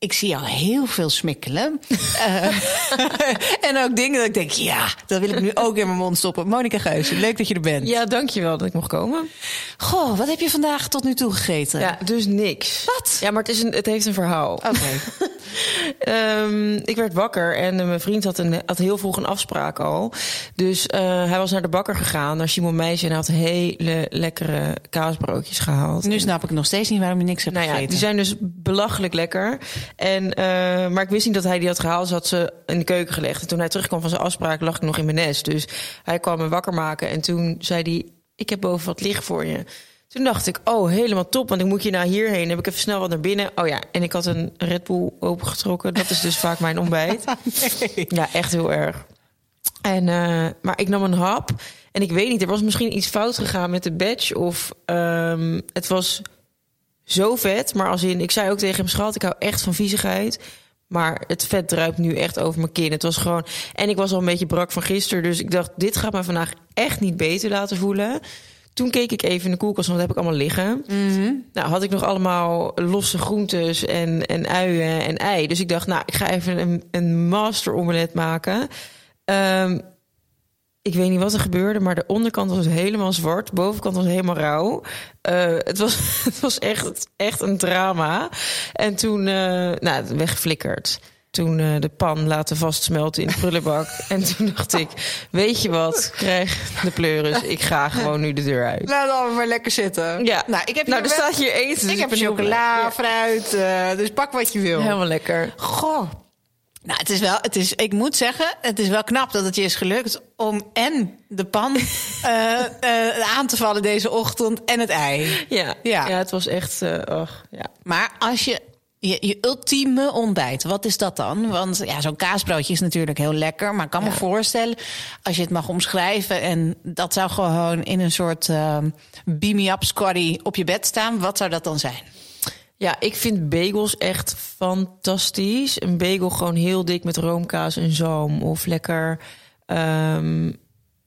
ik zie jou heel veel smikkelen. Eh, en ook dingen dat ik denk, ja, dat wil ik nu ook in mijn mond stoppen. Monika Geuze, leuk dat je er bent. Ja, dankjewel dat ik mocht komen. Goh, wat heb je vandaag tot nu toe gegeten? Ja, dus niks. Wat? Ja, maar het, is een, het heeft een verhaal. Oké. Ehm, ik werd wakker en eh, mijn vriend had, een, had heel vroeg een afspraak al. Dus eh, hij was naar de bakker gegaan, naar Simon Meisje... en had hele lekkere kaasbroodjes gehaald. Nu snap ik nog steeds niet waarom je niks hebt Nou ja, gegeten. die zijn dus belachelijk lekker. En, eh, maar ik wist niet dat hij die had gehaald. Ze had ze in de keuken gelegd. En toen hij terugkwam van zijn afspraak, lag ik nog in mijn nest. Dus hij kwam me wakker maken. En toen zei hij, ik heb boven wat licht voor je. Toen dacht ik, oh, helemaal top. Want ik moet je naar hierheen. Heb ik even snel wat naar binnen. Oh ja, en ik had een Red Bull opengetrokken. Dat is dus vaak mijn ontbijt. Ja, echt heel erg. En, eh, maar ik nam een hap. En ik weet niet, er was misschien iets fout gegaan met de badge. Of ehm, het was zo vet. Maar als in, ik zei ook tegen hem, schat, ik hou echt van viezigheid. Maar het vet druipt nu echt over mijn kin. Het was gewoon. En ik was al een beetje brak van gisteren. Dus ik dacht, dit gaat me vandaag echt niet beter laten voelen. Toen keek ik even in de koelkast, want dat heb ik allemaal liggen. Nou, had ik nog allemaal losse groentes en, en uien en ei. Dus ik dacht, nou, ik ga even een, een master omelet maken. Ehm, ik weet niet wat er gebeurde, maar de onderkant was helemaal zwart. De bovenkant was helemaal rauw. Eh, het, was, het was echt, echt een drama. En toen, eh nou, het weggeflikkerd. Toen eh, de pan laten vastsmelten in de prullenbak. en toen dacht ik, weet je wat, krijg de pleuris. Ik ga gewoon nu de deur uit. Laat het allemaal maar lekker zitten. Ja, Nou, ik heb nou, er wel- staat hier eten. dus Ik heb chocola, fruit, eh, dus pak wat je wil. Helemaal lekker. Goh. Nou, het is wel, het is, ik moet zeggen, het is wel knap dat het je is gelukt om en de pan eh, eh, aan te vallen deze ochtend en het ei. Ja, Ja. ja. het was echt, eh och, ja. Maar als je, je, je ultieme ontbijt, wat is dat dan? Want ja, zo'n kaasbroodje is natuurlijk heel lekker. Maar ik kan me voorstellen, als je het mag omschrijven... en dat zou gewoon in een soort uh, beam-me-up squaddy op je bed staan... wat zou dat dan zijn? Ja, ik vind bagels echt fantastisch. Een bagel gewoon heel dik met roomkaas en zalm. Of lekker ehm,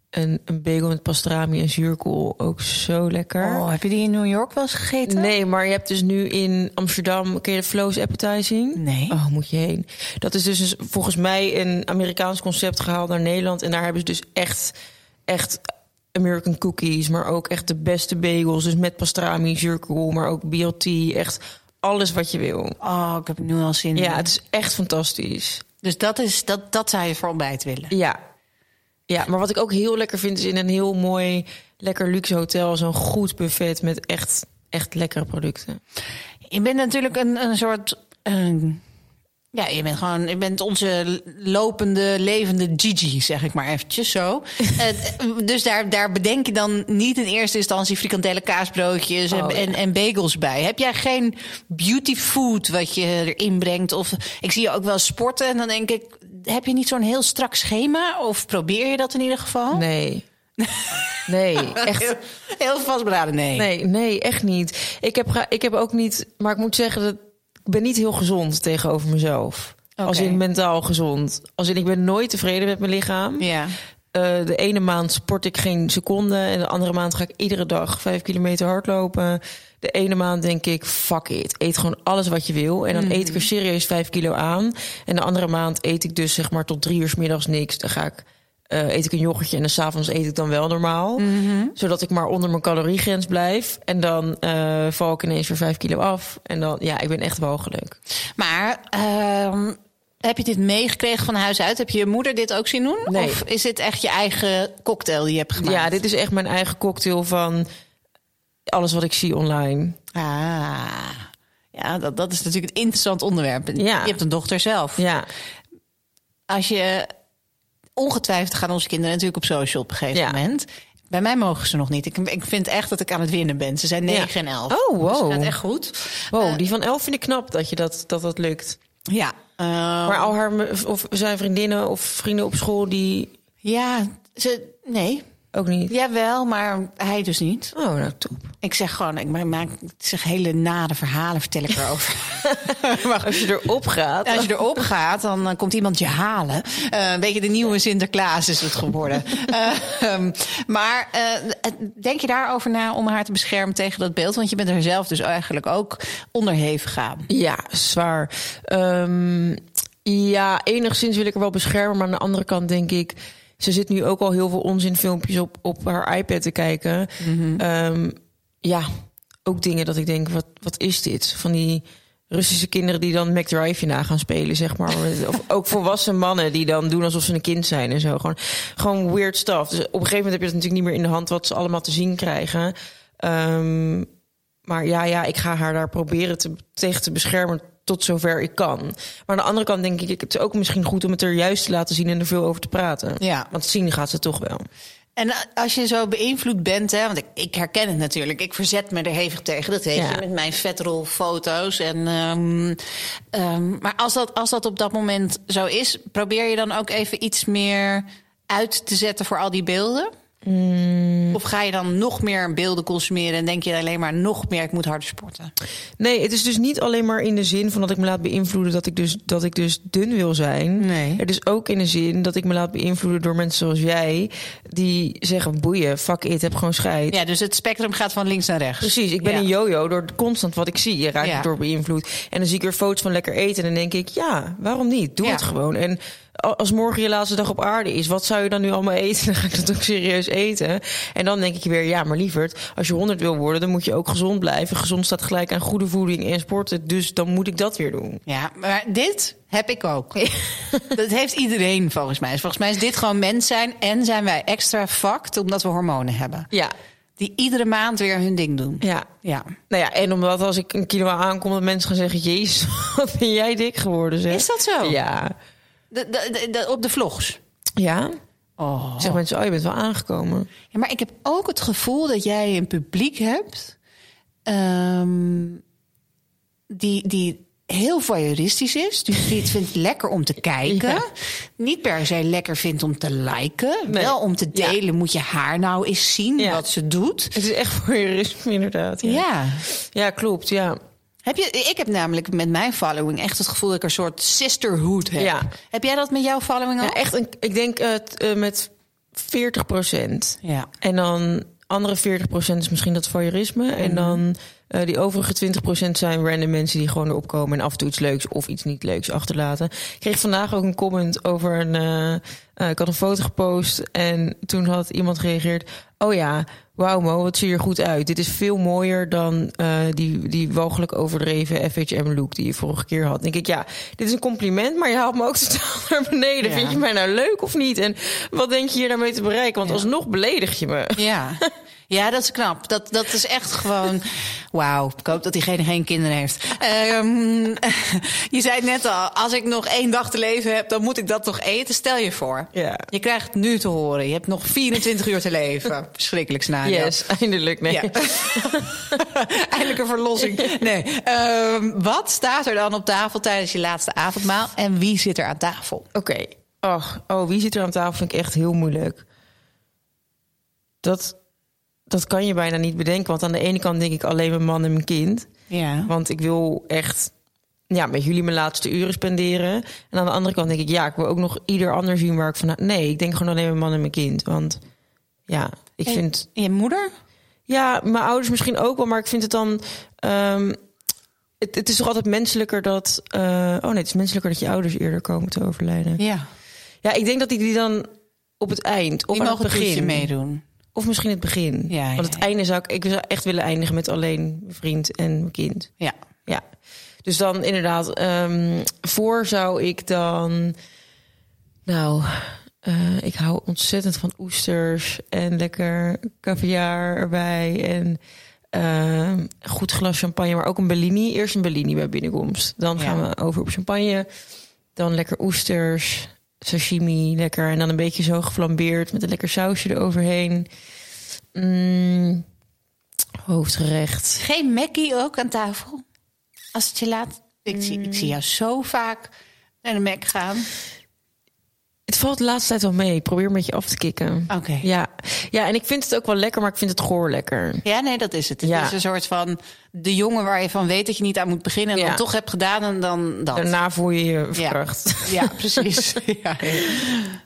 een, een bagel met pastrami en zuurkool. Ook zo lekker. Oh, heb je die in New York wel eens gegeten? Nee, maar je hebt dus nu in Amsterdam, ken je de Flo's Appetizing? Nee. Oh, moet je heen. Dat is dus volgens mij een Amerikaans concept gehaald naar Nederland. En daar hebben ze dus echt, echt American cookies, maar ook echt de beste bagels. Dus met pastrami, zuurkool, maar ook BLT. Echt alles wat je wil. Oh, ik heb nu al zin in. Ja, het is echt fantastisch. Dus dat, is, dat, dat zou je voor ontbijt willen? Ja. Ja, maar wat ik ook heel lekker vind is in een heel mooi, lekker luxe hotel zo'n goed buffet met echt, echt lekkere producten. Je bent natuurlijk een, een soort. een- ja, je bent gewoon. Je bent onze lopende, levende Gigi, zeg ik maar eventjes zo. Eh, dus daar, daar bedenk je dan niet in eerste instantie frikandellen, kaasbroodjes en, Oh, ja. en, en bagels bij. Heb jij geen beauty food wat je erin brengt? Of ik zie je ook wel sporten en dan denk ik. Heb je niet zo'n heel strak schema? Of probeer je dat in ieder geval? Nee. Nee, echt. Heel, heel vastberaden, nee. Nee, nee, echt niet. Ik heb, ik heb ook niet, maar ik moet zeggen dat ben niet heel gezond tegenover mezelf. Als in mentaal gezond. Als in ik ben nooit tevreden met mijn lichaam. Ja. Eh, de ene maand sport ik geen seconde. En de andere maand ga ik iedere dag vijf kilometer hardlopen. De ene maand denk ik, fuck it. Eet gewoon alles wat je wil. En dan eet ik er serieus vijf kilo aan. En de andere maand eet ik dus zeg maar tot drie uur 's middags niks. Dan ga ik, eh, eet ik een yoghurtje en dan s'avonds eet ik dan wel normaal. Zodat ik maar onder mijn caloriegrens blijf. En dan eh, val ik ineens weer vijf kilo af. En dan, ja, ik ben echt walgelijk. Maar ehm, heb je dit meegekregen van huis uit? Heb je je moeder dit ook zien doen? Nee. Of is dit echt je eigen cocktail die je hebt gemaakt? Ja, dit is echt mijn eigen cocktail van alles wat ik zie online. Ah, ja, dat, dat is natuurlijk het interessant onderwerp. Ja. Je hebt een dochter zelf. Ja, Als je ongetwijfeld gaan onze kinderen natuurlijk op social op een gegeven Ja. moment. Bij mij mogen ze nog niet. Ik, ik vind echt dat ik aan het winnen ben. Ze zijn 9 Ja. en 11. Oh, wow. Dus het gaat echt goed. wow, die van elf vind ik knap dat je dat, dat, dat lukt. Ja, Maar al haar of zijn vriendinnen of vrienden op school die Ja, ze, nee. Ook niet. Jawel, maar hij dus niet. Oh, nou top. Ik zeg gewoon, ik maak, zeg hele nade verhalen vertel ik erover. Als je erop gaat. Als je erop gaat, dan eh, komt iemand je halen. Eh, een beetje de nieuwe Sinterklaas is het geworden. Eh, ehm, maar eh, denk je daarover na om haar te beschermen tegen dat beeld? Want je bent er zelf dus eigenlijk ook onderhevig aan. Ja, zwaar. Ehm, ja, enigszins wil ik er wel beschermen. Maar aan de andere kant denk ik... Ze zit nu ook al heel veel onzinfilmpjes op, op haar iPad te kijken. Ehm, ja, ook dingen dat ik denk, wat, wat is dit? Van die Russische kinderen die dan McDrive na gaan spelen, zeg maar. Of ook volwassen mannen die dan doen alsof ze een kind zijn en zo. Gewoon, gewoon weird stuff. Dus op een gegeven moment heb je het natuurlijk niet meer in de hand... wat ze allemaal te zien krijgen. Ehm, maar ja, ja, ik ga haar daar proberen te, tegen te beschermen tot zover ik kan. Maar aan de andere kant denk ik, het is ook misschien goed om het er juist te laten zien en er veel over te praten. Ja. Want zien gaat ze toch wel. En als je zo beïnvloed bent, hè, want ik, ik herken het natuurlijk. Ik verzet me er hevig tegen. Dat weet Ja. je met mijn vetrolfoto's. En, ehm, ehm, maar als dat, als dat op dat moment zo is, probeer je dan ook even iets meer uit te zetten voor al die beelden? Mm. Of ga je dan nog meer beelden consumeren en denk je alleen maar nog meer, ik moet harder sporten? Nee, het is dus niet alleen maar in de zin van dat ik me laat beïnvloeden dat ik dus, dat ik dus dun wil zijn. Nee. Het is ook in de zin dat ik me laat beïnvloeden door mensen zoals jij, die zeggen: boeien, fuck it, heb gewoon scheid. Ja, dus het spectrum gaat van links naar rechts. Precies, ik ben Ja. een yo-yo door constant wat ik zie. Je raakt Ja. door beïnvloed. En dan zie ik weer foto's van lekker eten. En dan denk ik, ja, waarom niet? Doe Ja. het gewoon. En als morgen je laatste dag op aarde is, wat zou je dan nu allemaal eten? Dan ga ik dat ook serieus eten. En dan denk ik weer, ja, maar lieverd, als je 100 wil worden, dan moet je ook gezond blijven. Gezond staat gelijk aan goede voeding en sporten. Dus dan moet ik dat weer doen. Ja, maar dit heb ik ook. dat heeft iedereen volgens mij. Volgens mij is dit gewoon mens zijn en zijn wij extra fucked omdat we hormonen hebben. Ja, Die iedere maand weer hun ding doen. ja. Ja. Nou ja, en omdat als ik een kilo aankom, dat mensen gaan zeggen: Jezus, wat ben jij dik geworden? Zeg. Is dat zo? Ja. De, de, op de vlogs. Ja? Oh. Zeggen mensen: Oh, je bent wel aangekomen. Ja, maar ik heb ook het gevoel dat jij een publiek hebt ehm, die, die heel voyeuristisch is. Dus die het vindt lekker om te kijken. Ja. Niet per se lekker vindt om te liken. Nee. Wel om te Ja. delen moet je haar nou eens zien Ja. wat ze doet. Het is echt voor je inderdaad. Ja. Ja. ja, klopt. Ja. Heb je, ik heb namelijk met mijn following echt het gevoel dat ik een soort sisterhood heb. Ja. Heb jij dat met jouw following ja echt, een, ik denk t- eh, met 40 procent. Ja. En dan andere 40 procent is misschien dat voyeurisme. Mhm. En dan eh, die overige 20 procent zijn random mensen die gewoon erop komen en af en toe iets leuks of iets niet leuks achterlaten. Ik kreeg vandaag ook een comment over een. eh, eh, ik had een foto gepost en toen had iemand gereageerd. Oh ja, wauw Mo, wat zie je er goed uit. Dit is veel mooier dan die, die walgelijk overdreven FHM-look die je vorige keer had. Dan denk ik, ja, dit is een compliment, maar je haalt me ook totaal naar beneden. Ja. Vind je mij nou leuk of niet? En wat denk je hier daarmee te bereiken? Want Ja. alsnog beledig je me. Ja. Ja, dat is knap. Dat, dat is echt gewoon. Wauw, ik hoop dat diegene geen kinderen heeft. Ehm, je zei het net al, als ik nog één dag te leven heb, dan moet ik dat toch eten. Stel je voor. Ja. Je krijgt het nu te horen. Je hebt nog 24 uur te leven. Verschrikkelijk scenario. Yes, eindelijk. Nee. Ja. Eindelijk een verlossing. Nee. Ehm, wat staat er dan op tafel tijdens je laatste avondmaal? En wie zit er aan tafel? Oké. Ach, oh, wie zit er aan tafel? Vind ik echt heel moeilijk. Dat, dat kan je bijna niet bedenken. Want aan de ene kant denk ik alleen mijn man en mijn kind. Ja. Want ik wil echt ja, met jullie mijn laatste uren spenderen. En aan de andere kant denk ik, ja, ik wil ook nog ieder ander zien waar ik van... Nee, ik denk gewoon alleen mijn man en mijn kind. Want ja, ik En- vind... En je moeder? Ja, mijn ouders misschien ook wel, maar ik vind het dan. ehm, het, het is toch altijd menselijker dat. eh, oh nee, het is menselijker dat je ouders eerder komen te overlijden. Ja. Ja, ik denk dat die, die dan op het eind of Die aan het begin. meedoen. Of misschien het begin. Ja, ja, Want het einde zou ik. Ik zou echt willen eindigen met alleen mijn vriend en mijn kind. Ja. Ja. Dus dan inderdaad, ehm, voor zou ik dan. Nou, eh, ik hou ontzettend van oesters en lekker caviar erbij. En ehm, een goed glas champagne, maar ook een Bellini. Eerst een Bellini bij binnenkomst. Dan gaan Ja. we over op champagne. Dan lekker oesters, sashimi, lekker. En dan een beetje zo geflambeerd met een lekker sausje eroverheen. Mm, hoofdgerecht. Geen Mackie ook aan tafel? Als het je laat. Ik, zie, ik zie jou zo vaak naar de Mac gaan? Het valt de laatste tijd wel mee. Ik probeer een beetje af te kicken. Oké. Ja. ja, en ik vind het ook wel lekker, maar ik vind het goor lekker. Ja, nee, dat is het. Het Ja. is een soort van de jongen waar je van weet dat je niet aan moet beginnen... en Ja. dan toch hebt gedaan en dan dat. Daarna voel je je verkracht. Ja, precies. ja.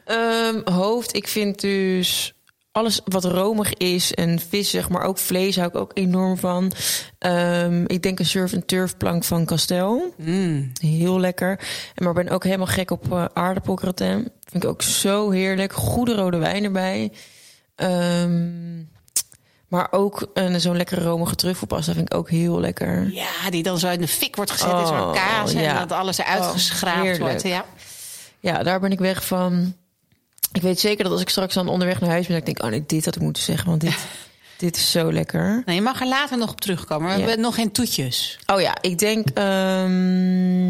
Ehm, hoofd, ik vind dus alles wat romig is en vis, zeg maar ook vlees, hou ik ook enorm van. Ehm, ik denk een surf en turf plank van Castel. Mm. Heel lekker. En maar ben ook helemaal gek op uh, aardappelgratin. Vind ik ook zo heerlijk. Goede rode wijn erbij. Ehm, maar ook uh, zo'n lekkere romige truffelpasta vind ik ook heel lekker. Ja, die dan zo in de fik wordt gezet in Oh, zo'n kaas... en ja. dat alles eruit Oh, geschraapt heerlijk. wordt. Ja. Ja, daar ben ik weg van. Ik weet zeker dat als ik straks dan onderweg naar huis ben, dat ik denk, oh nee, dit had ik moeten zeggen, want dit, dit is zo lekker. Nou, je mag er later nog op terugkomen. We Ja. hebben nog geen toetjes. Oh ja, ik denk, ehm,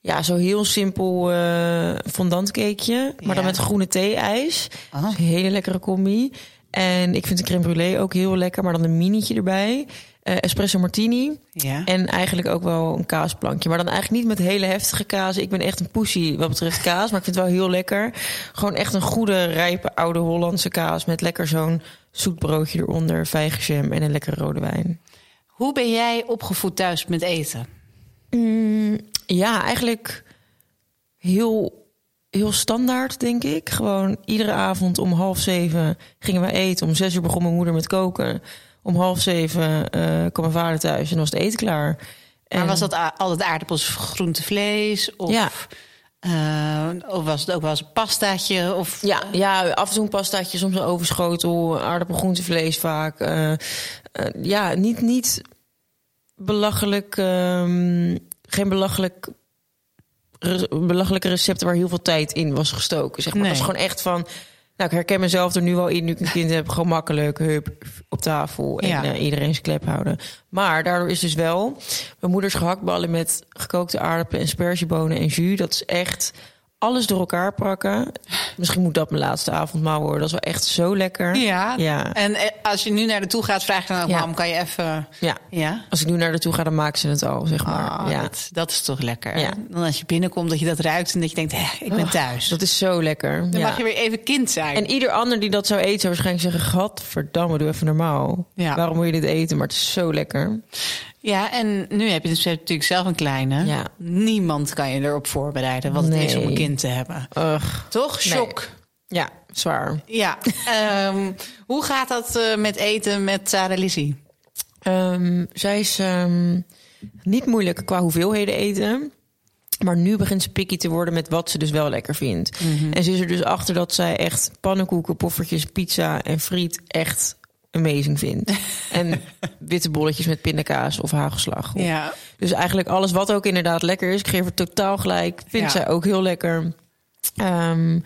ja, zo heel simpel eh fondantcakeje, maar dan met groene thee-ijs. Oh. Een hele lekkere combi. En ik vind de crème brûlée ook heel lekker, maar dan een minietje erbij. Eh, espresso martini. Ja. En eigenlijk ook wel een kaasplankje. Maar dan eigenlijk niet met hele heftige kaas. Ik ben echt een poesie wat betreft kaas. Maar ik vind het wel heel lekker. Gewoon echt een goede, rijpe, oude Hollandse kaas. Met lekker zo'n zoet broodje eronder. Vijgenjam en een lekkere rode wijn. Hoe ben jij opgevoed thuis met eten? Mm, ja, eigenlijk heel, heel standaard, denk ik. Gewoon iedere avond om half zeven gingen we eten. Om zes uur begon mijn moeder met koken. Om half zeven eh, kwam mijn vader thuis en was het eten klaar. Maar En- was dat altijd aardappels, groente, vlees? Of, Ja. eh, of was het ook wel eens een pastaatje? Of, Ja, ja, af en toe een pastaatje, soms een overschotel, aardappel, groente, vlees vaak. Eh, ja, niet, niet belachelijk, ehm, geen belachelijk, re- belachelijke recepten waar heel veel tijd in was gestoken. Zeg maar. Nee. Het was gewoon echt van, nou, ik herken mezelf er nu wel in, nu ik een kind heb, gewoon makkelijk, hup, op tafel en Ja. eh, iedereen zijn klep houden. Maar daardoor is dus wel mijn moeders gehaktballen met gekookte aardappelen en spergebonen en jus. Dat is echt alles door elkaar pakken. Misschien moet dat mijn laatste avondmaal worden. Dat is wel echt zo lekker. Ja. Ja. En eh, als je nu naar de toe gaat, vraag je dan ook, Ja. mam, kan je even... Ja. Ja? Als ik nu naar naartoe ga, dan maken ze het al, zeg maar. Ah, ja. dat, dat is toch lekker. Ja. Dan als je binnenkomt, dat je dat ruikt en dat je denkt, hé, ik ben Oh, thuis. Dat is zo lekker. Dan mag je weer even kind zijn. En ieder ander die dat zou eten, zou waarschijnlijk zeggen: Gadverdamme, doe even normaal. Ja. Waarom moet je dit eten? Maar het is zo lekker. Ja, en nu heb je dus natuurlijk zelf een kleine. Ja. Niemand kan je erop voorbereiden wat het is om een Nee. kind te hebben. Ugh. Toch? Nee. Shock. Ja, zwaar. Ja. Ehm, hoe gaat dat eh, met eten met Sarah Lizzie? Ehm, zij is ehm, niet moeilijk qua hoeveelheden eten. Maar nu begint ze picky te worden met wat ze dus wel lekker vindt. En ze is er dus achter dat zij echt pannenkoeken, poffertjes, pizza en friet echt amazing vindt. en witte bolletjes met pindakaas of hagelslag. Ja. Dus eigenlijk alles wat ook inderdaad lekker is. Ik geef er totaal gelijk. Vindt Ja. zij ook heel lekker. Ehm,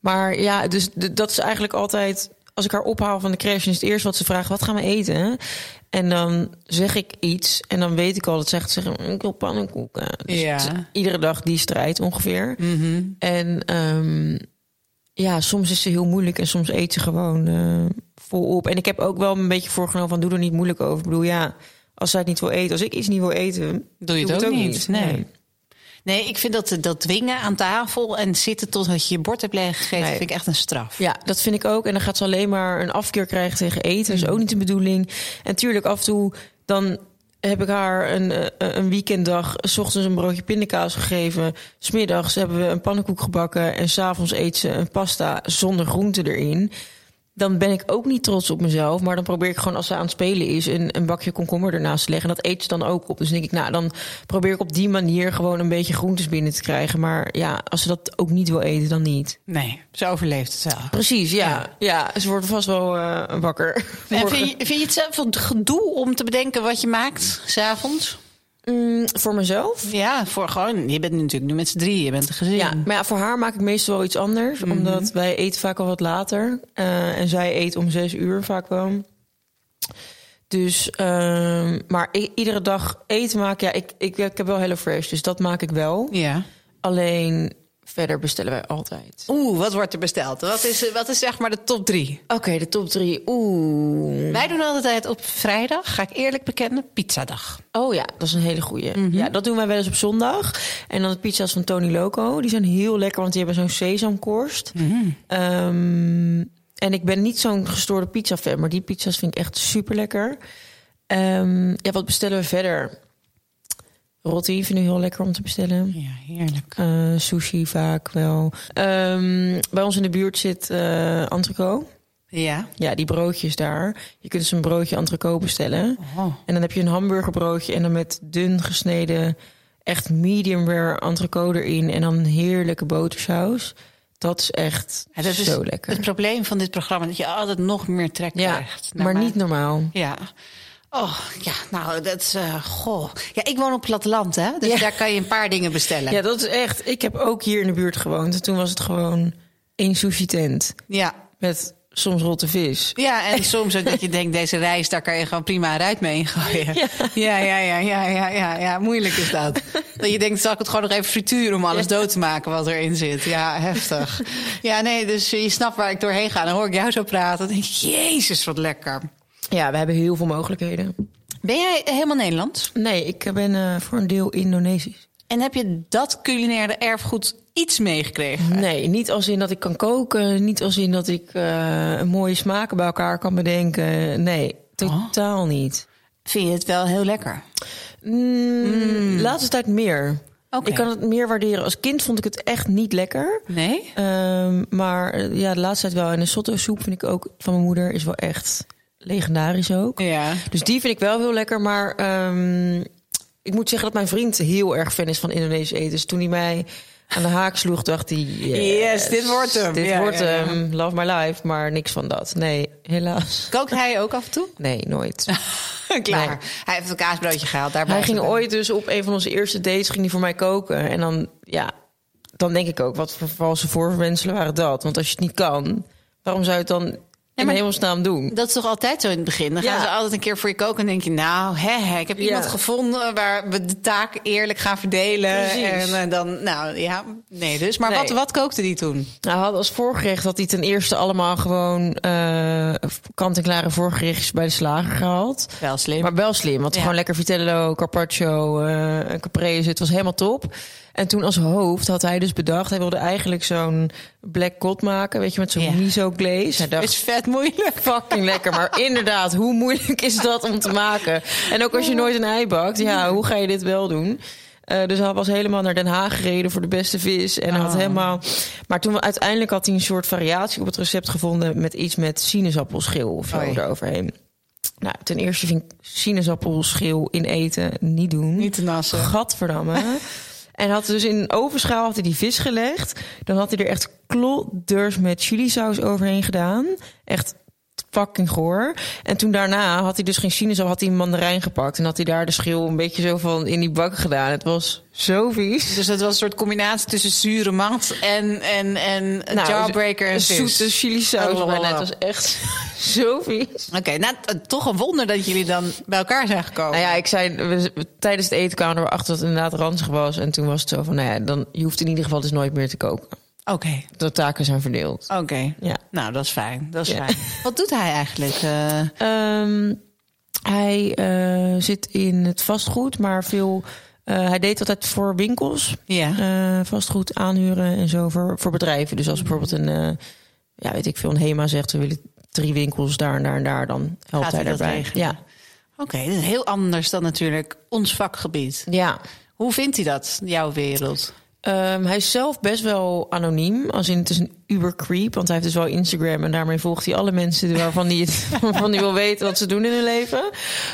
maar ja, dus dat is eigenlijk altijd... Als ik haar ophaal van de crash, is het eerst wat ze vraagt... wat gaan we eten? En dan zeg ik iets. En dan weet ik al dat gaat zeggen... ik wil pannenkoeken. Dus Ja. het iedere dag die strijd ongeveer. Mhm. En ehm, ja, soms is ze heel moeilijk en soms eet ze gewoon eh, volop. En ik heb ook wel een beetje voorgenomen van doe er niet moeilijk over. Ik bedoel, ja, als zij het niet wil eten, als ik iets niet wil eten, Doe je het ook niet, nee. Nee, ik vind dat, dat dwingen aan tafel en zitten totdat je je bord hebt leeggegeten... Nee. vind ik echt een straf. Ja, dat vind ik ook. En dan gaat ze alleen maar een afkeer krijgen tegen eten. Dat is ook niet de bedoeling. En tuurlijk, af en toe dan heb ik haar een, eh, een weekenddag... s ochtends een broodje pindakaas gegeven. Smiddags hebben we een pannenkoek gebakken... en s'avonds eet ze een pasta zonder groente erin. Dan ben ik ook niet trots op mezelf. Maar dan probeer ik gewoon als ze aan het spelen is... een, een bakje komkommer ernaast te leggen. En dat eet ze dan ook op. Dus denk ik, nou, dan probeer ik op die manier... gewoon een beetje groentes binnen te krijgen. Maar ja, als ze dat ook niet wil eten, dan niet. Nee, ze overleeft het zelf. Precies, ja. ja. ze wordt vast wel eh, wakker. En vind, je, vind je het zelf een gedoe om te bedenken wat je maakt s'avonds? Mm, voor mezelf? Ja, voor gewoon. Je bent natuurlijk nu met z'n drie, je bent een gezin. Ja, maar ja, voor haar maak ik meestal wel iets anders. Omdat wij eten vaak al wat later. Eh, en zij eet om zes uur vaak wel. Dus, ehm, maar iedere dag eten maken... Ja, ik, ik, ik heb wel HelloFresh, dus dat maak ik wel. ja. Alleen verder bestellen wij altijd. Oeh, wat wordt er besteld? Wat is, eh, wat is zeg maar de top drie? Oké, de top drie. Oeh. Wij doen altijd op vrijdag, ga ik eerlijk bekennen, pizzadag. Oh ja, dat is een hele goeie. Ja, dat doen wij wel eens op zondag. En dan de pizza's van Tony Loco. Die zijn heel lekker, want die hebben zo'n sesamkorst. Ehm, en ik ben niet zo'n gestoorde pizza fan, maar die pizza's vind ik echt super lekker. ja, wat bestellen we verder? Rotti vind ik heel lekker om te bestellen. Ja, heerlijk. Eh, sushi vaak wel. Ehm, bij ons in de buurt zit Entreco. Ja. Ja, die broodjes daar. Je kunt dus een broodje entrecote bestellen. Oh. En dan heb je een hamburgerbroodje en dan met dun gesneden, echt medium rare entrecote erin. En dan een heerlijke botersaus. Dat is echt Ja, dat is zo lekker. Het probleem van dit programma dat je altijd nog meer trek Ja, krijgt. maar mij. niet normaal. Ja. Oh, ja, nou, dat is... eh, goh. Ja, ik woon op het platteland, hè? Dus Ja. daar kan je een paar dingen bestellen. Ja, dat is echt. Ik heb ook hier in de buurt gewoond. En toen was het gewoon één sushi tent. Ja. Met soms rotte vis. Ja, en soms ook dat je denkt, deze reis, daar kan je gewoon prima een ruit mee ingooien. Ja. Ja, ja, ja, ja, ja, ja, ja, moeilijk is dat. Dat je denkt, zal ik het gewoon nog even frituren om alles dood te maken wat erin zit. Ja, heftig. Ja, nee, dus je snapt waar ik doorheen ga. Dan hoor ik jou zo praten. Dan denk ik, jezus, wat lekker. Ja, we hebben heel veel mogelijkheden. Ben jij helemaal Nederlands? Nee, ik ben eh, voor een deel Indonesisch. En heb je dat culinaire erfgoed iets meegekregen? Nee, niet als in dat ik kan koken. Niet als in dat ik eh, een mooie smaken bij elkaar kan bedenken. Nee, totaal niet. Vind je het wel heel lekker? Mm, Laatste tijd meer. Oké. Ik kan het meer waarderen. Als kind vond ik het echt niet lekker. Nee? Ehm, maar eh, ja, de laatste tijd wel. En de sotto soep vind ik ook van mijn moeder is wel echt legendarisch ook. Ja. Dus die vind ik wel heel lekker. Maar ehm, ik moet zeggen dat mijn vriend heel erg fan is van Indonesisch eten. Dus toen hij mij aan de haak sloeg, dacht hij... Yes, dit wordt hem. Dit Ja, wordt ja, hem. Love my life. Maar niks van dat. Nee, helaas. Kookt hij ook af en toe? Nee, nooit. Klaar. Nee. Hij heeft een kaasbroodje gehaald. Daar Hij ging ooit dus op een van onze eerste dates ging hij voor mij koken. En dan, ja, dan denk ik ook, wat voor valse voorwenselen waren dat? Want als je het niet kan, waarom zou je het dan in maar- hemelsnaam doen? Dat is toch altijd zo in het begin? Dan Ja. gaan ze altijd een keer voor je koken en denk je... nou, hè, hè, ik heb iemand Ja. gevonden waar we de taak eerlijk gaan verdelen. Precies. En eh, dan, nou ja, nee dus. Maar Nee. wat, wat kookte die toen? Nou, hij had als voorgerecht dat hij ten eerste allemaal gewoon eh, kant-en-klare voorgerechtjes bij de slager gehaald. Wel slim. Maar wel slim, want Ja. gewoon lekker vitello, carpaccio, eh caprese. Het was helemaal top. En toen als hoofd had hij dus bedacht... hij wilde eigenlijk zo'n black cod maken, weet je, met zo'n Ja. miso glaze. Hij dacht, is vet moeilijk. fucking lekker. Maar inderdaad, hoe moeilijk is dat om te maken? En ook als je nooit een ei bakt, ja, hoe ga je dit wel doen? Eh, dus hij was helemaal naar Den Haag gereden voor de beste vis. En had Oh. helemaal. Maar toen uiteindelijk had hij een soort variatie op het recept gevonden met iets met sinaasappelschil of zo eroverheen. Nou, ten eerste vind ik sinaasappelschil in eten niet doen. Niet te nassen. Gadverdamme. En had dus in een ovenschaal had hij die vis gelegd. Dan had hij er echt klodders met chilisaus overheen gedaan. Echt fucking goor. En toen daarna had hij dus geen sinaasappel, had hij een mandarijn gepakt. En had hij daar de schil een beetje zo van in die bak gedaan. Het was zo vies. Dus het was een soort combinatie tussen zure mat en, en, en Nou, jawbreaker en vis. zoete chilisaus Oh, bijna. Het was echt zo vies. Oké, nou, toch een wonder dat jullie dan bij elkaar zijn gekomen. Nou ja, ik zei, we- we- tijdens het eten kwamen we erachter dat het inderdaad ranzig was. En toen was het zo van, nou ja, dan, je hoeft in ieder geval dus nooit meer te koken. Oké, De taken zijn verdeeld. oké. Ja. Nou, dat is fijn. Dat is Ja. fijn. Wat doet hij eigenlijk? eh? Ehm, hij eh, zit in het vastgoed, maar veel. eh, hij deed altijd voor winkels. ja. vastgoed aanhuren en zo voor, voor bedrijven. Dus als bijvoorbeeld een, ja, weet ik veel, een HEMA zegt we willen drie winkels daar en daar en daar, dan helpt Gaat hij daarbij. Ja, Oké, dat is heel anders dan natuurlijk ons vakgebied. ja. Hoe vindt hij dat, jouw wereld? Ehm, hij is zelf best wel anoniem. Als in het is een uber creep. Want hij heeft dus wel Instagram. En daarmee volgt hij alle mensen waarvan hij, het, waarvan hij wil weten wat ze doen in hun leven.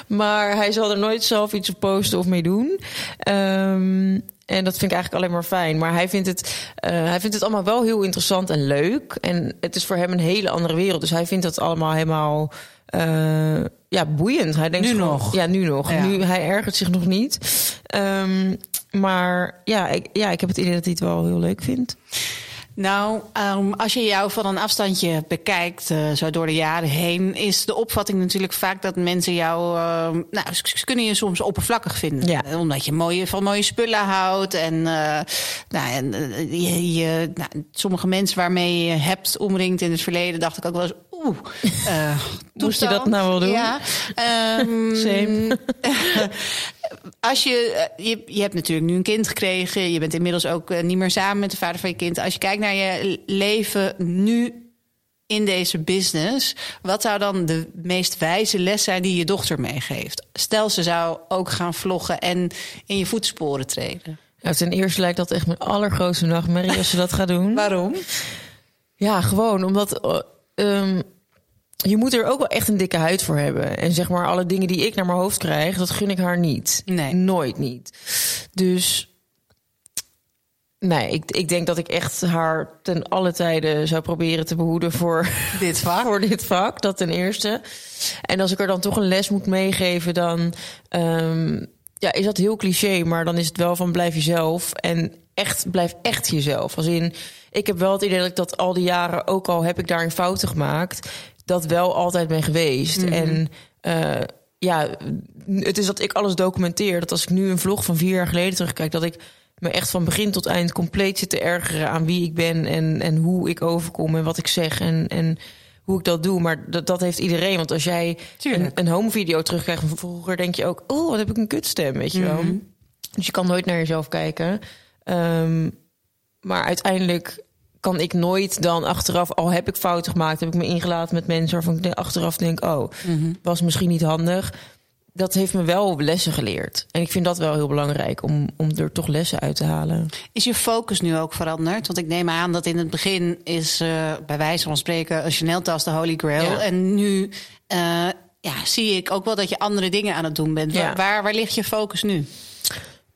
Maar hij zal er nooit zelf iets op posten of mee doen. Ehm, en dat vind ik eigenlijk alleen maar fijn. Maar hij vindt, het, eh, hij vindt het allemaal wel heel interessant en leuk. En het is voor hem een hele andere wereld. Dus hij vindt dat allemaal helemaal eh, ja, boeiend. Hij denkt Nu gewoon- nog? Ja, nu nog. Ja. Nu, hij ergert zich nog niet. Ehm, maar ja ik, ja, ik heb het idee dat hij het wel heel leuk vindt. Nou, um, als je jou van een afstandje bekijkt, uh, zo door de jaren heen, is de opvatting natuurlijk vaak dat mensen jou. Uh, nou, ze kunnen je soms oppervlakkig vinden. Ja. Omdat je mooie, van mooie spullen houdt. En, uh, nou, en je, je, nou, sommige mensen waarmee je hebt omringd in het verleden, dacht ik ook wel eens. Oeh, moest je dat nou wel doen? Ja. Um, Same. als je, je, je hebt natuurlijk nu een kind gekregen. Je bent inmiddels ook uh, niet meer samen met de vader van je kind. Als je kijkt naar je leven nu in deze business, wat zou dan de meest wijze les zijn die je dochter meegeeft? Stel, ze zou ook gaan vloggen en in je voetsporen treden. Ja, ten eerste lijkt dat echt mijn allergrootste nachtmerrie als ze dat gaat doen. Waarom? Ja, gewoon omdat. Um, je moet er ook wel echt een dikke huid voor hebben. En zeg maar, alle dingen die ik naar mijn hoofd krijg, dat gun ik haar niet. Nee. Nooit niet. Dus. Nee, ik, ik denk dat ik echt haar ten alle tijden zou proberen te behoeden voor dit vak. voor dit vak, dat ten eerste. En als ik er dan toch een les moet meegeven, dan um, ja, is dat heel cliché. Maar dan is het wel van blijf jezelf. En echt, blijf echt jezelf. Als in, ik heb wel het idee dat ik dat al die jaren, ook al heb ik daarin fouten gemaakt, dat wel altijd ben geweest. Mhm. En uh, ja, het is dat ik alles documenteer. Dat als ik nu een vlog van vier jaar geleden terugkijk, dat ik me echt van begin tot eind compleet zit te ergeren aan wie ik ben en, en hoe ik overkom en wat ik zeg en, en hoe ik dat doe. Maar dat, dat heeft iedereen. Want als jij een, een home video terugkrijgt van vroeger, denk je ook, oh, wat heb ik een kutstem, weet je wel. Mhm. Dus je kan nooit naar jezelf kijken. Um, maar uiteindelijk kan ik nooit dan achteraf, al heb ik fouten gemaakt, heb ik me ingelaten met mensen waarvan ik achteraf denk, oh, Mhm. was misschien niet handig. Dat heeft me wel lessen geleerd. En ik vind dat wel heel belangrijk om, om er toch lessen uit te halen. Is je focus nu ook veranderd? Want ik neem aan dat in het begin is uh, bij wijze van spreken een Chanel-tas de holy grail. Ja. En nu uh, ja, zie ik ook wel dat je andere dingen aan het doen bent. Ja. Waar, waar, waar ligt je focus nu?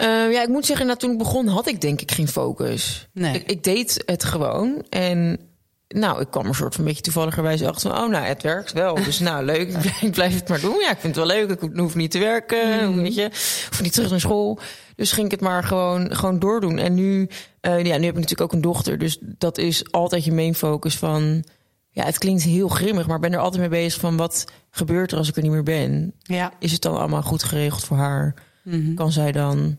Uh, ja, ik moet zeggen, nou, toen ik begon had ik denk ik geen focus. Nee. Ik, ik, deed het gewoon. En nou, ik kwam er soort van een beetje toevalligerwijs achter van... oh, nou, het werkt wel. Dus nou, leuk, ik blijf, ik blijf het maar doen. Ja, ik vind het wel leuk. Ik hoef niet te werken, Mhm. weet je. Hoef niet terug naar school. Dus ging ik het maar gewoon, gewoon doordoen. En nu, uh, ja, nu heb ik natuurlijk ook een dochter. Dus dat is altijd je main focus van... Ja, het klinkt heel grimmig, maar ik ben er altijd mee bezig van... wat gebeurt er als ik er niet meer ben? Ja. Is het dan allemaal goed geregeld voor haar? Mhm. Kan zij dan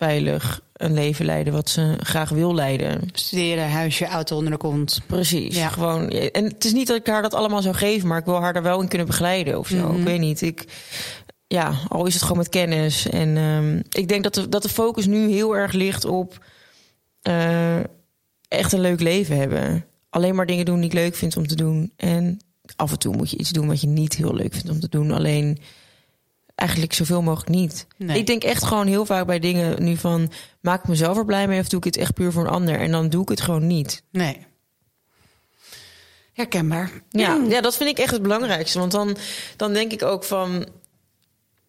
veilig een leven leiden wat ze graag wil leiden. Studeren, huisje, auto onder de kont. Precies. Ja. Gewoon, en het is niet dat ik haar dat allemaal zou geven, maar ik wil haar er wel in kunnen begeleiden of zo. Mhm. Ik weet niet. Ik, ja, al is het gewoon met kennis. En um, ik denk dat de, dat de focus nu heel erg ligt op uh, echt een leuk leven hebben. Alleen maar dingen doen die ik leuk vind om te doen. En af en toe moet je iets doen wat je niet heel leuk vindt om te doen. Alleen eigenlijk zoveel mogelijk niet. Nee. Ik denk echt gewoon heel vaak bij dingen nu van... maak ik mezelf er blij mee of doe ik het echt puur voor een ander? En dan doe ik het gewoon niet. Nee. Herkenbaar. Ja, ja dat vind ik echt het belangrijkste. Want dan, dan denk ik ook van...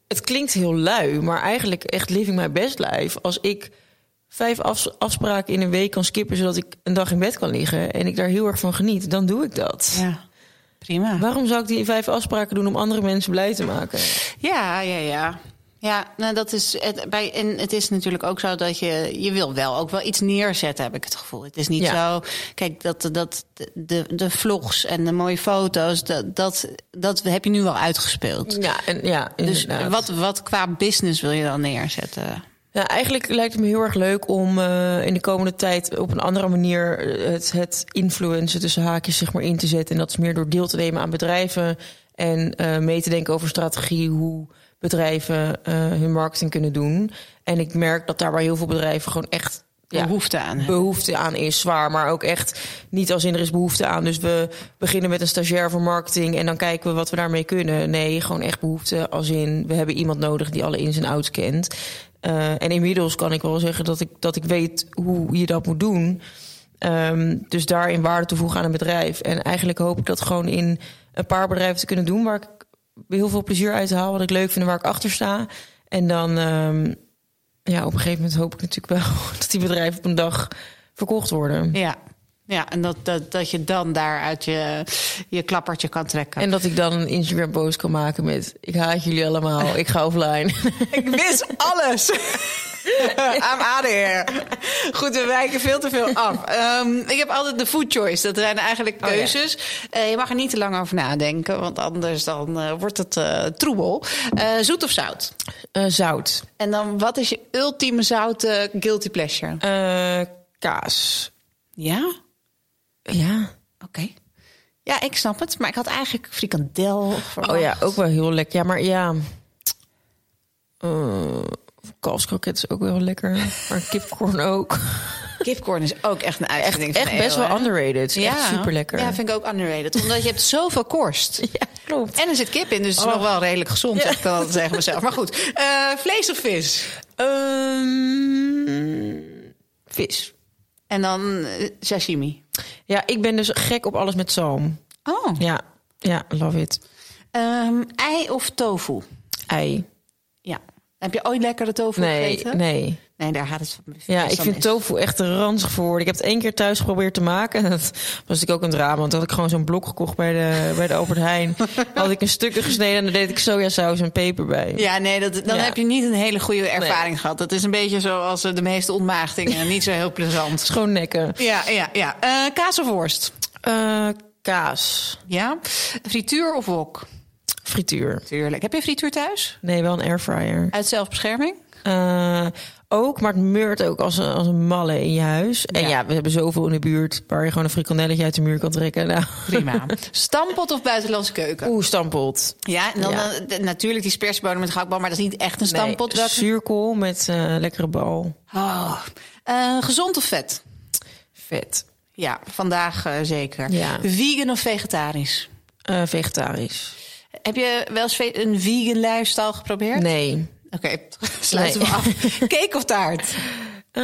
het klinkt heel lui, maar eigenlijk echt living my best life. Als ik vijf afs afspraken in een week kan skippen... zodat ik een dag in bed kan liggen en ik daar heel erg van geniet... dan doe ik dat. Ja. Prima. Waarom zou ik die vijf afspraken doen om andere mensen blij te maken? Ja, ja, ja. Ja, nou dat is het, bij, en het is natuurlijk ook zo dat je, je wil wel ook wel iets neerzetten, heb ik het gevoel. Het is niet Ja. zo, kijk, dat, dat de, de vlogs en de mooie foto's, dat, dat, dat heb je nu wel uitgespeeld. Ja, en, ja Dus wat, wat qua business wil je dan neerzetten? Ja, eigenlijk lijkt het me heel erg leuk om uh, in de komende tijd op een andere manier het, het influencen tussen haakjes zeg maar in te zetten. En dat is meer door deel te nemen aan bedrijven en uh, mee te denken over strategie, hoe bedrijven uh, hun marketing kunnen doen. En ik merk dat daar bij heel veel bedrijven gewoon echt ja, behoefte aan hebben. behoefte aan is zwaar, maar ook echt niet als in er is behoefte aan. Dus we beginnen met een stagiair voor marketing en dan kijken we wat we daarmee kunnen. Nee, gewoon echt behoefte als in we hebben iemand nodig die alle ins en outs kent. Uh, en inmiddels kan ik wel zeggen dat ik, dat ik weet hoe je dat moet doen. Um, dus daarin waarde toevoegen aan een bedrijf. En eigenlijk hoop ik dat gewoon in een paar bedrijven te kunnen doen waar ik heel veel plezier uit haal, wat ik leuk vind en waar ik achter sta. En dan, um, ja, op een gegeven moment hoop ik natuurlijk wel dat die bedrijven op een dag verkocht worden. Ja. Ja, en dat, dat, dat je dan daaruit je, je klappertje kan trekken. En dat ik dan een Instagram post kan maken met... ik haat jullie allemaal, ik ga offline. ik mis alles. I'm out of here. Goed, we wijken veel te veel af. Ehm, ik heb altijd de food choice. Dat zijn eigenlijk Oh, ja. keuzes. Eh, je mag er niet te lang over nadenken, want anders dan eh, wordt het eh, troebel. Zoet of zout? Zout. En dan, wat is je ultieme zoute guilty pleasure? Kaas. Ja? Ja. Oké. Ja, ik snap het. Maar ik had eigenlijk frikandel verwacht. Oh ja, ook wel heel lekker. Ja, maar ja. Uh, kalfskroket is ook wel lekker. Maar kipcorn ook. Kipcorn is ook echt een Echt, uitvinding van echt best eeuw, wel underrated. Ja. Echt super lekker. Ja, vind ik ook underrated. Omdat je hebt zoveel korst. Ja, klopt. En er zit kip in, dus het is Oh. nog wel redelijk gezond, zeg ik kan altijd zeggen mezelf. Maar goed, Eh, vlees of vis? Ehm, vis. En dan eh, sashimi. Ja, ik ben dus gek op alles met zalm. Oh. Ja, ja, love it. Ehm, ei of tofu? Ei. Ja. Heb je ooit lekkere tofu Nee, gegeten? nee. Nee, daar gaat het van. Ja, ik vind mis. tofu echt ranzig voor. Ik heb het één keer thuis geprobeerd te maken. En dat was natuurlijk ook een drama. Want had ik gewoon zo'n blok gekocht bij de, bij de Albert Heijn. had ik een stukje gesneden en daar deed ik sojasaus en peper bij. Ja, nee, dat, dan Ja. heb je niet een hele goede ervaring gehad. Dat is een beetje zoals eh, de meeste ontmaagdingen. niet zo heel plezant. Schoon nekken. Ja, ja, ja. Eh, kaas of worst? Eh, kaas. Ja. Frituur of wok? Frituur. Tuurlijk. Heb je frituur thuis? Nee, wel een airfryer. Uit zelfbescherming? Eh, ook, maar het meurt ook als een, als een malle in je huis. En Ja. ja. we hebben zoveel in de buurt waar je gewoon een frikandelletje uit de muur kan trekken. Nou. Prima. Stampot of buitenlandse keuken? Oeh, stampot. Ja, en dan Ja. eh, natuurlijk die spersiebonen met gehaktbal, maar dat is niet echt een stampot. Nee, zuurkool met eh, lekkere bal. Oh. Gezond of vet? Vet. Ja, vandaag zeker. Ja. Vegan of vegetarisch? Vegetarisch. Heb je wel eens een vegan lifestyle geprobeerd? Nee. Oké, sluiten Nee. we af. Cake of taart? Eh,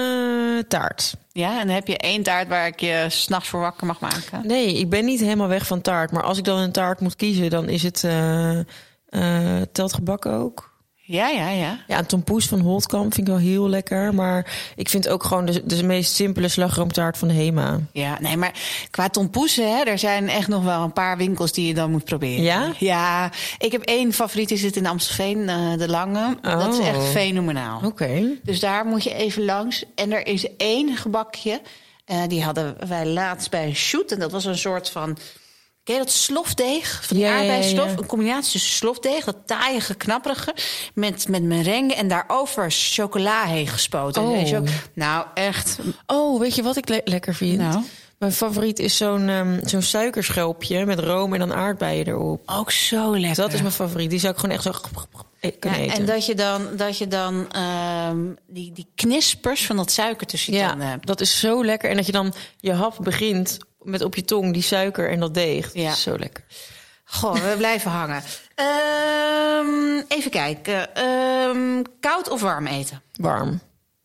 taart. Ja, en heb je één taart waar ik je s'nachts voor wakker mag maken? Nee, ik ben niet helemaal weg van taart. Maar als ik dan een taart moet kiezen, dan is het... eh eh, telt gebakken ook? Ja, ja, ja. Ja, een tompoes van Holtkamp vind ik wel heel lekker. Maar ik vind ook gewoon de, de meest simpele slagroomtaart van de Hema. Ja, nee, maar qua tompoesen, hè, er zijn echt nog wel een paar winkels die je dan moet proberen. Ja? Ja, ik heb één favoriet, die zit in Amstelveen, eh, de Lange. Dat is Oh. echt fenomenaal. Oké. Dus daar moet je even langs. En er is één gebakje, eh, die hadden wij laatst bij een shoot. En dat was een soort van... Ken je dat slofdeeg? Van die Ja. Een combinatie tussen slofdeeg, dat taaie, knapperige... met, met merengue en daarover chocola heen gespoten. Oh. Weet je ook? Nou, echt... Oh, weet je wat ik le- lekker vind? Nou? Mijn favoriet is zo'n ehm, zo'n suikerschelpje met room en dan aardbeien erop. Ook zo lekker. Dat is mijn favoriet. Die zou ik gewoon echt zo kunnen Ja, eten. en dat je dan, dat je dan ehm, die, die knispers van dat suiker tussen je ja, tanden hebt. dat is zo lekker. En dat je dan je hap begint met op je tong die suiker en dat deeg. Dat Ja. is zo lekker. Goh, we blijven hangen. Ehm, even kijken. Ehm, koud of warm eten? Warm.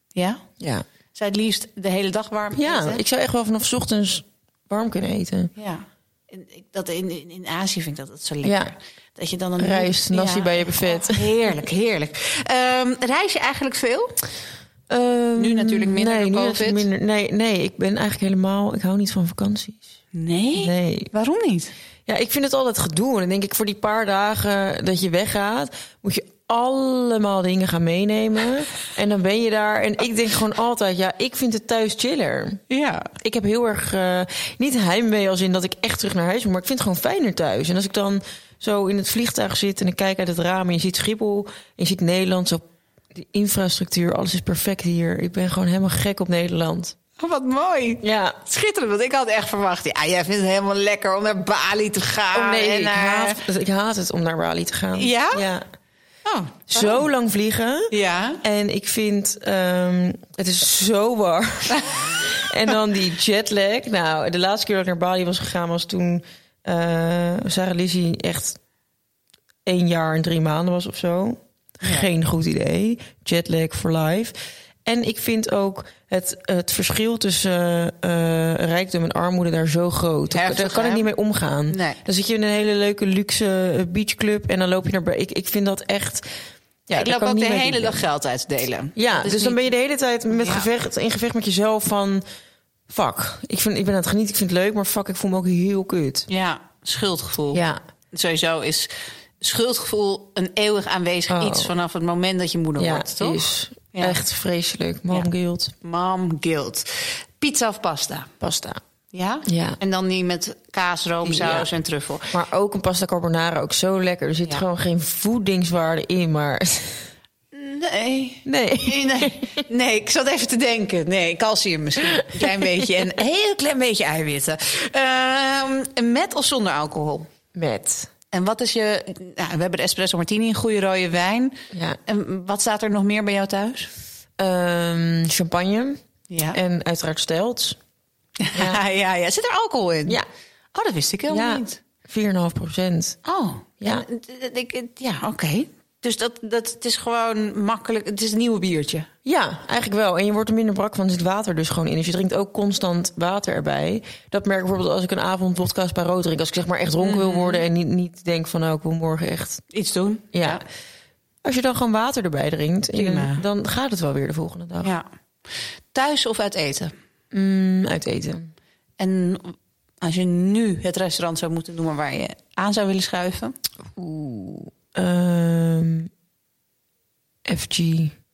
Ja? Ja. Zou je het liefst de hele dag warm Ja, eten? ik zou echt wel vanaf 's ochtends warm kunnen eten. Ja. In, ik- dat in, in, in Azië vind ik dat, dat zo lekker. Ja. Dat je dan een Rijst, nasi bij je buffet. Oh, heerlijk, heerlijk. Ehm, reis je eigenlijk veel? Ehm, Nu natuurlijk minder nee, door COVID. minder. Nee, nee, ik ben eigenlijk helemaal... Ik hou niet van vakanties. Nee. Nee. Waarom niet? Ja, ik vind het altijd gedoe. En dan denk ik, voor die paar dagen dat je weggaat... moet je allemaal dingen gaan meenemen. En dan ben je daar. En ik denk gewoon altijd, ja, ik vind het thuis chiller. Ja. Ik heb heel erg, eh, niet heimwee als in dat ik echt terug naar huis moet... maar ik vind het gewoon fijner thuis. En als ik dan zo in het vliegtuig zit en ik kijk uit het raam... en je ziet Schiphol, en je ziet Nederland, zo die infrastructuur, alles is perfect hier. Ik ben gewoon helemaal gek op Nederland. Oh, wat mooi. Ja, Schitterend, want ik had echt verwacht... Ja, jij vindt het helemaal lekker om naar Bali te gaan. oh nee, en ik, naar... haat, ik haat het om naar Bali te gaan. Ja? Ja. Oh, Zo lang vliegen. Ja. En ik vind, ehm, het is zo warm. en dan die jetlag. Nou, de laatste keer dat ik naar Bali was gegaan was toen eh Sarah Lizzie echt één jaar en drie maanden was of zo. Geen goed idee. Jetlag for life. En ik vind ook het, het verschil tussen eh, rijkdom en armoede daar zo groot. Heftig, daar kan ik niet mee omgaan. Nee. Dan zit je in een hele leuke luxe eh, beachclub en dan loop je naar... Ik, ik vind dat echt... Ja, ik loop ook de hele dag geld uit te delen. Ja, dus dan ben je de hele tijd met Ja. gevecht, in gevecht met jezelf van... Fuck, ik, vind, ik ben aan het genieten, ik vind het leuk, maar fuck, ik voel me ook heel kut. Ja, schuldgevoel. Ja, Sowieso is schuldgevoel een eeuwig aanwezig Oh. iets vanaf het moment dat je moeder ja wordt, toch? is. Ja. Echt vreselijk. Mom Ja. guilt. Mom guilt. Pizza of pasta? Pasta. Ja? Ja. En dan die met kaas, roomsaus Ja. en truffel. Maar ook een pasta carbonara, ook zo lekker. Er zit Ja. gewoon geen voedingswaarde in, maar... Nee. Nee. Nee, nee, ik zat even te denken. Nee, calcium misschien. Een klein beetje. En een heel klein beetje eiwitten. Ehm, met of zonder alcohol? Met. En wat is je... Nou, we hebben de espresso martini, een goede rode wijn. Ja. En wat staat er nog meer bij jou thuis? Ehm, champagne. Ja. En uiteraard stelt. Ja, ja, ja. Zit er alcohol in? Ja. Oh, dat wist ik helemaal Ja. niet. 4,5 procent. Oh, Ja. En, eh, ik- ja, oké. Dus dat, dat, het is gewoon makkelijk. Het is een nieuwe biertje. Ja, eigenlijk wel. En je wordt er minder brak van. Er zit water dus gewoon in. Dus je drinkt ook constant water erbij. Dat merk ik bijvoorbeeld als ik een avond vodka's bij rood drink. Als ik zeg maar echt dronken wil worden en niet, niet denk van... nou, ik wil morgen echt... Iets doen. Ja. Als je dan gewoon water erbij drinkt, Prima. dan gaat het wel weer de volgende dag. ja. Thuis of uit eten? Mm, uit eten. En als je nu het restaurant zou moeten noemen waar je aan zou willen schuiven? Oeh. Ehm, FG.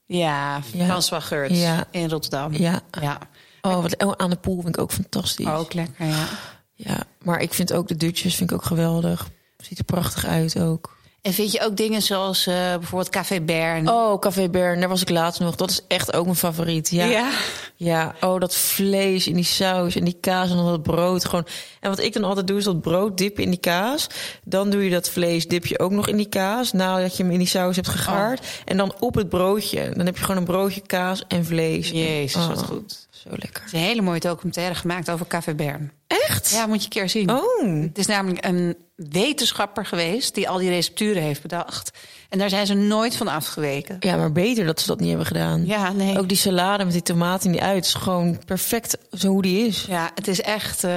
Ja, Ja. François Geurts Ja. in Rotterdam. Ja. ja. Oh, wat oh, aan de pool vind ik ook fantastisch. Ook lekker, ja. Ja, maar ik vind ook de dutjes vind ik ook geweldig. Ziet er prachtig uit ook. En vind je ook dingen zoals eh, bijvoorbeeld Café Bern? Oh, Café Bern, daar was ik laatst nog. Dat is echt ook mijn favoriet. Ja. ja. Ja, oh, dat vlees in die saus en die kaas en dan dat brood. Gewoon. En wat ik dan altijd doe, is dat brood dippen in die kaas. Dan doe je dat vlees, dip je ook nog in die kaas. Nadat je hem in die saus hebt gegaard. En dan op het broodje. Dan heb je gewoon een broodje kaas en vlees. Jezus, wat Oh, goed. Zo lekker. Er is een hele mooie documentaire gemaakt over Café Bern. Echt? Ja, moet je een keer zien. Oh. Het is namelijk een wetenschapper geweest die al die recepturen heeft bedacht. En daar zijn ze nooit van afgeweken. Ja, maar beter dat ze dat niet hebben gedaan. Ja, nee. Ook die salade met die tomaten in die uit is gewoon perfect zo hoe die is. Ja, het is echt. eh,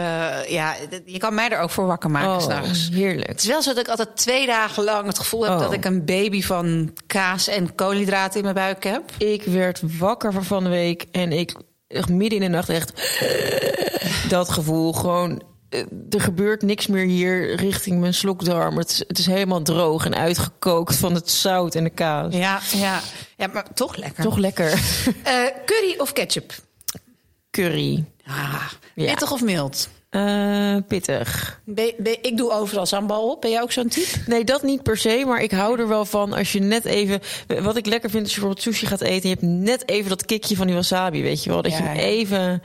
ja, je kan mij er ook voor wakker maken Oh, s'nachts. heerlijk. Het is wel zo dat ik altijd twee dagen lang het gevoel heb Oh. dat ik een baby van kaas en koolhydraten in mijn buik heb. Ik werd wakker van van de week en ik echt midden in de nacht echt dat gevoel gewoon eh, er gebeurt niks meer hier richting mijn slokdarm. Het is, het is helemaal droog en uitgekookt van het zout en de kaas. Ja, ja. ja maar toch lekker. Toch lekker. Eh, curry of ketchup? Curry. Ah, Ja. Pittig of mild? Eh, pittig. Ik doe overal sambal op. Ben jij ook zo'n type? Nee, dat niet per se, maar ik hou er wel van als je net even... Wat ik lekker vind als je bijvoorbeeld sushi gaat eten... en je hebt net even dat kikje van die wasabi, weet je wel. Dat Ja, je even,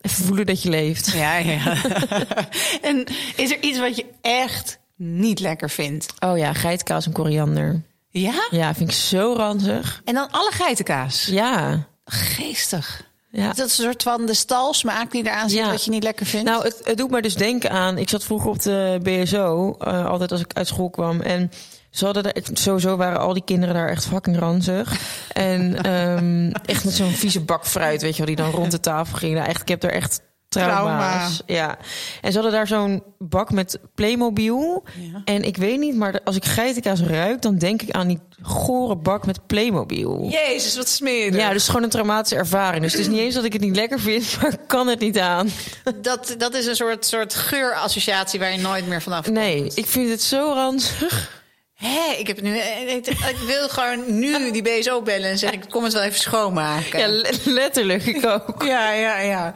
even voelen dat je leeft. Ja, ja. en is er iets wat je echt niet lekker vindt? Oh ja, geitkaas en koriander. Ja? Ja, vind ik zo ranzig. En dan alle geitenkaas? Ja. Geestig. Ja. Dat is een soort van de stalsmaak die eraan zit Ja. wat je niet lekker vindt. Nou, het, het doet me dus denken aan... Ik zat vroeger op de BSO, eh, altijd als ik uit school kwam. En ze hadden daar, sowieso waren al die kinderen daar echt fucking ranzig. En ehm, echt met zo'n vieze bak fruit, weet je wel, die dan rond de tafel ging. Nou, echt, ik heb er echt trauma's. Ja. En ze hadden daar zo'n bak met Playmobil. Ja. En ik weet niet, maar als ik geitenkaas ruik... dan denk ik aan die gore bak met Playmobil. Jezus, wat smerig. Ja, dus gewoon een traumatische ervaring. Dus het is niet eens dat ik het niet lekker vind, maar ik kan het niet aan. dat, dat is een soort, soort geurassociatie waar je nooit meer vanaf komt. Nee, ik vind het zo ranzig. Hé, ik, heb nu, ik, ik wil gewoon nu die BSO bellen en zeggen... ik kom het wel even schoonmaken. Ja, le- letterlijk, ik ook. Ja, ja, ja.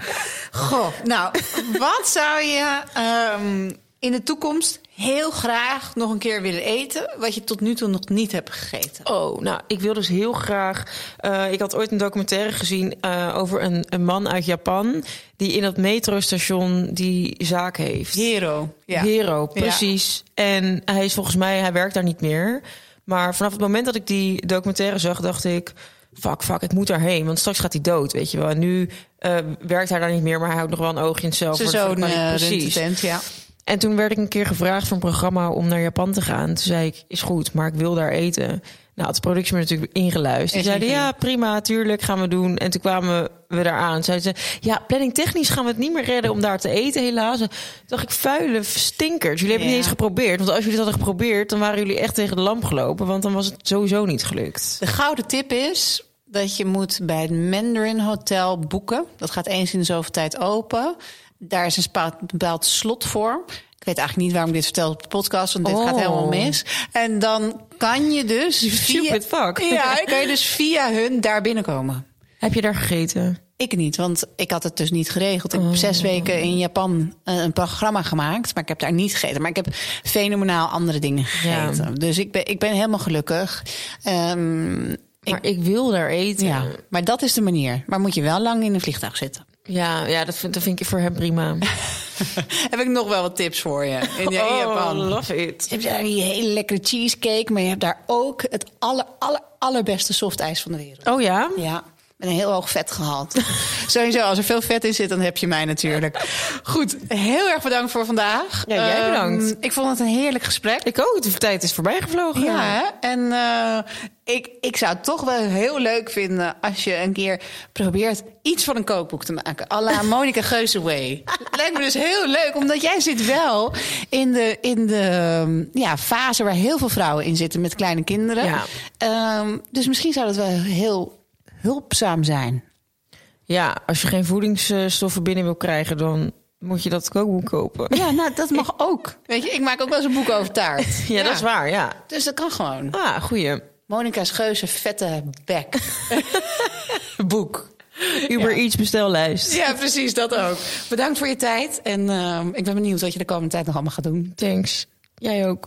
Goh, nou, wat zou je ehm, in de toekomst heel graag nog een keer willen eten... wat je tot nu toe nog niet hebt gegeten? Oh, nou, ik wil dus heel graag... eh, ik had ooit een documentaire gezien eh, over een, een man uit Japan... die in dat metrostation die zaak heeft. Hero. Ja. Hero, precies. En hij is volgens mij, hij werkt daar niet meer. Maar vanaf het moment dat ik die documentaire zag, dacht ik... Fuck, fuck, ik moet daarheen, want straks gaat hij dood, weet je wel. En nu eh, werkt hij daar niet meer, maar hij houdt nog wel een oogje in het zelf. Zijn zoon precies. tent, ja. En toen werd ik een keer gevraagd voor een programma om naar Japan te gaan. Toen zei ik, is goed, maar ik wil daar eten. Nou, de productie me natuurlijk ingeluisterd. Echt zeiden, ja, prima, tuurlijk, gaan we doen. En toen kwamen we daar aan. Zeiden ze, ja, planning technisch gaan we het niet meer redden om daar te eten, helaas. Toen dacht ik, vuile stinkers. Jullie hebben Ja. niet eens geprobeerd. Want als jullie het hadden geprobeerd, dan waren jullie echt tegen de lamp gelopen. Want dan was het sowieso niet gelukt. De gouden tip is dat je moet bij het Mandarin Hotel boeken. Dat gaat eens in de zoveel tijd open. Daar is een bepaald slot voor. Ik weet eigenlijk niet waarom ik dit vertel op de podcast, want dit Oh. gaat helemaal mis. En dan kan je dus via, fuck. ja, kan je dus via hun daar binnenkomen. Heb je daar gegeten? Ik niet, want ik had het dus niet geregeld. Ik heb Oh. zes weken in Japan eh, een programma gemaakt, maar ik heb daar niet gegeten. Maar ik heb fenomenaal andere dingen gegeten. Dus ik ben, ik ben helemaal gelukkig. Ehm, ik, Maar ik wil daar eten. ja, maar dat is de manier. Maar moet je wel lang in een vliegtuig zitten. Ja, ja dat, vind, dat vind ik voor hem prima. heb ik nog wel wat tips voor je in, in oh, Japan. love it. Je hebt daar die hele lekkere cheesecake, maar je hebt daar ook het aller, aller, allerbeste softijs van de wereld. Oh ja? Ja, met een heel hoog vetgehalte. Sowieso, als er veel vet in zit, dan heb je mij natuurlijk. Goed, heel erg bedankt voor vandaag. Ja, jij Ehm, bedankt. ik vond het een heerlijk gesprek. Ik ook. De tijd is voorbij gevlogen. Ja, hè? en eh, ik, ik zou het toch wel heel leuk vinden als je een keer probeert iets van een kookboek te maken. à la Monica Geuze Way. Lijkt me dus heel leuk, omdat jij zit wel in de, in de ehm, ja, fase waar heel veel vrouwen in zitten met kleine kinderen. Ja. Ehm, dus misschien zou dat wel heel hulpzaam zijn. Ja, als je geen voedingsstoffen binnen wil krijgen, dan moet je dat kookboek kopen. Ja, nou, dat mag ook. Weet je, ik maak ook wel eens een boek over taart. Ja, dat is waar, ja. Dus dat kan gewoon. Ah, goeie. Monica's Geuze vette bek. boek. Uber Ja. Eats bestellijst. Ja, precies, dat ook. Bedankt voor je tijd. En ehm, ik ben benieuwd wat je de komende tijd nog allemaal gaat doen. Thanks. Jij ook.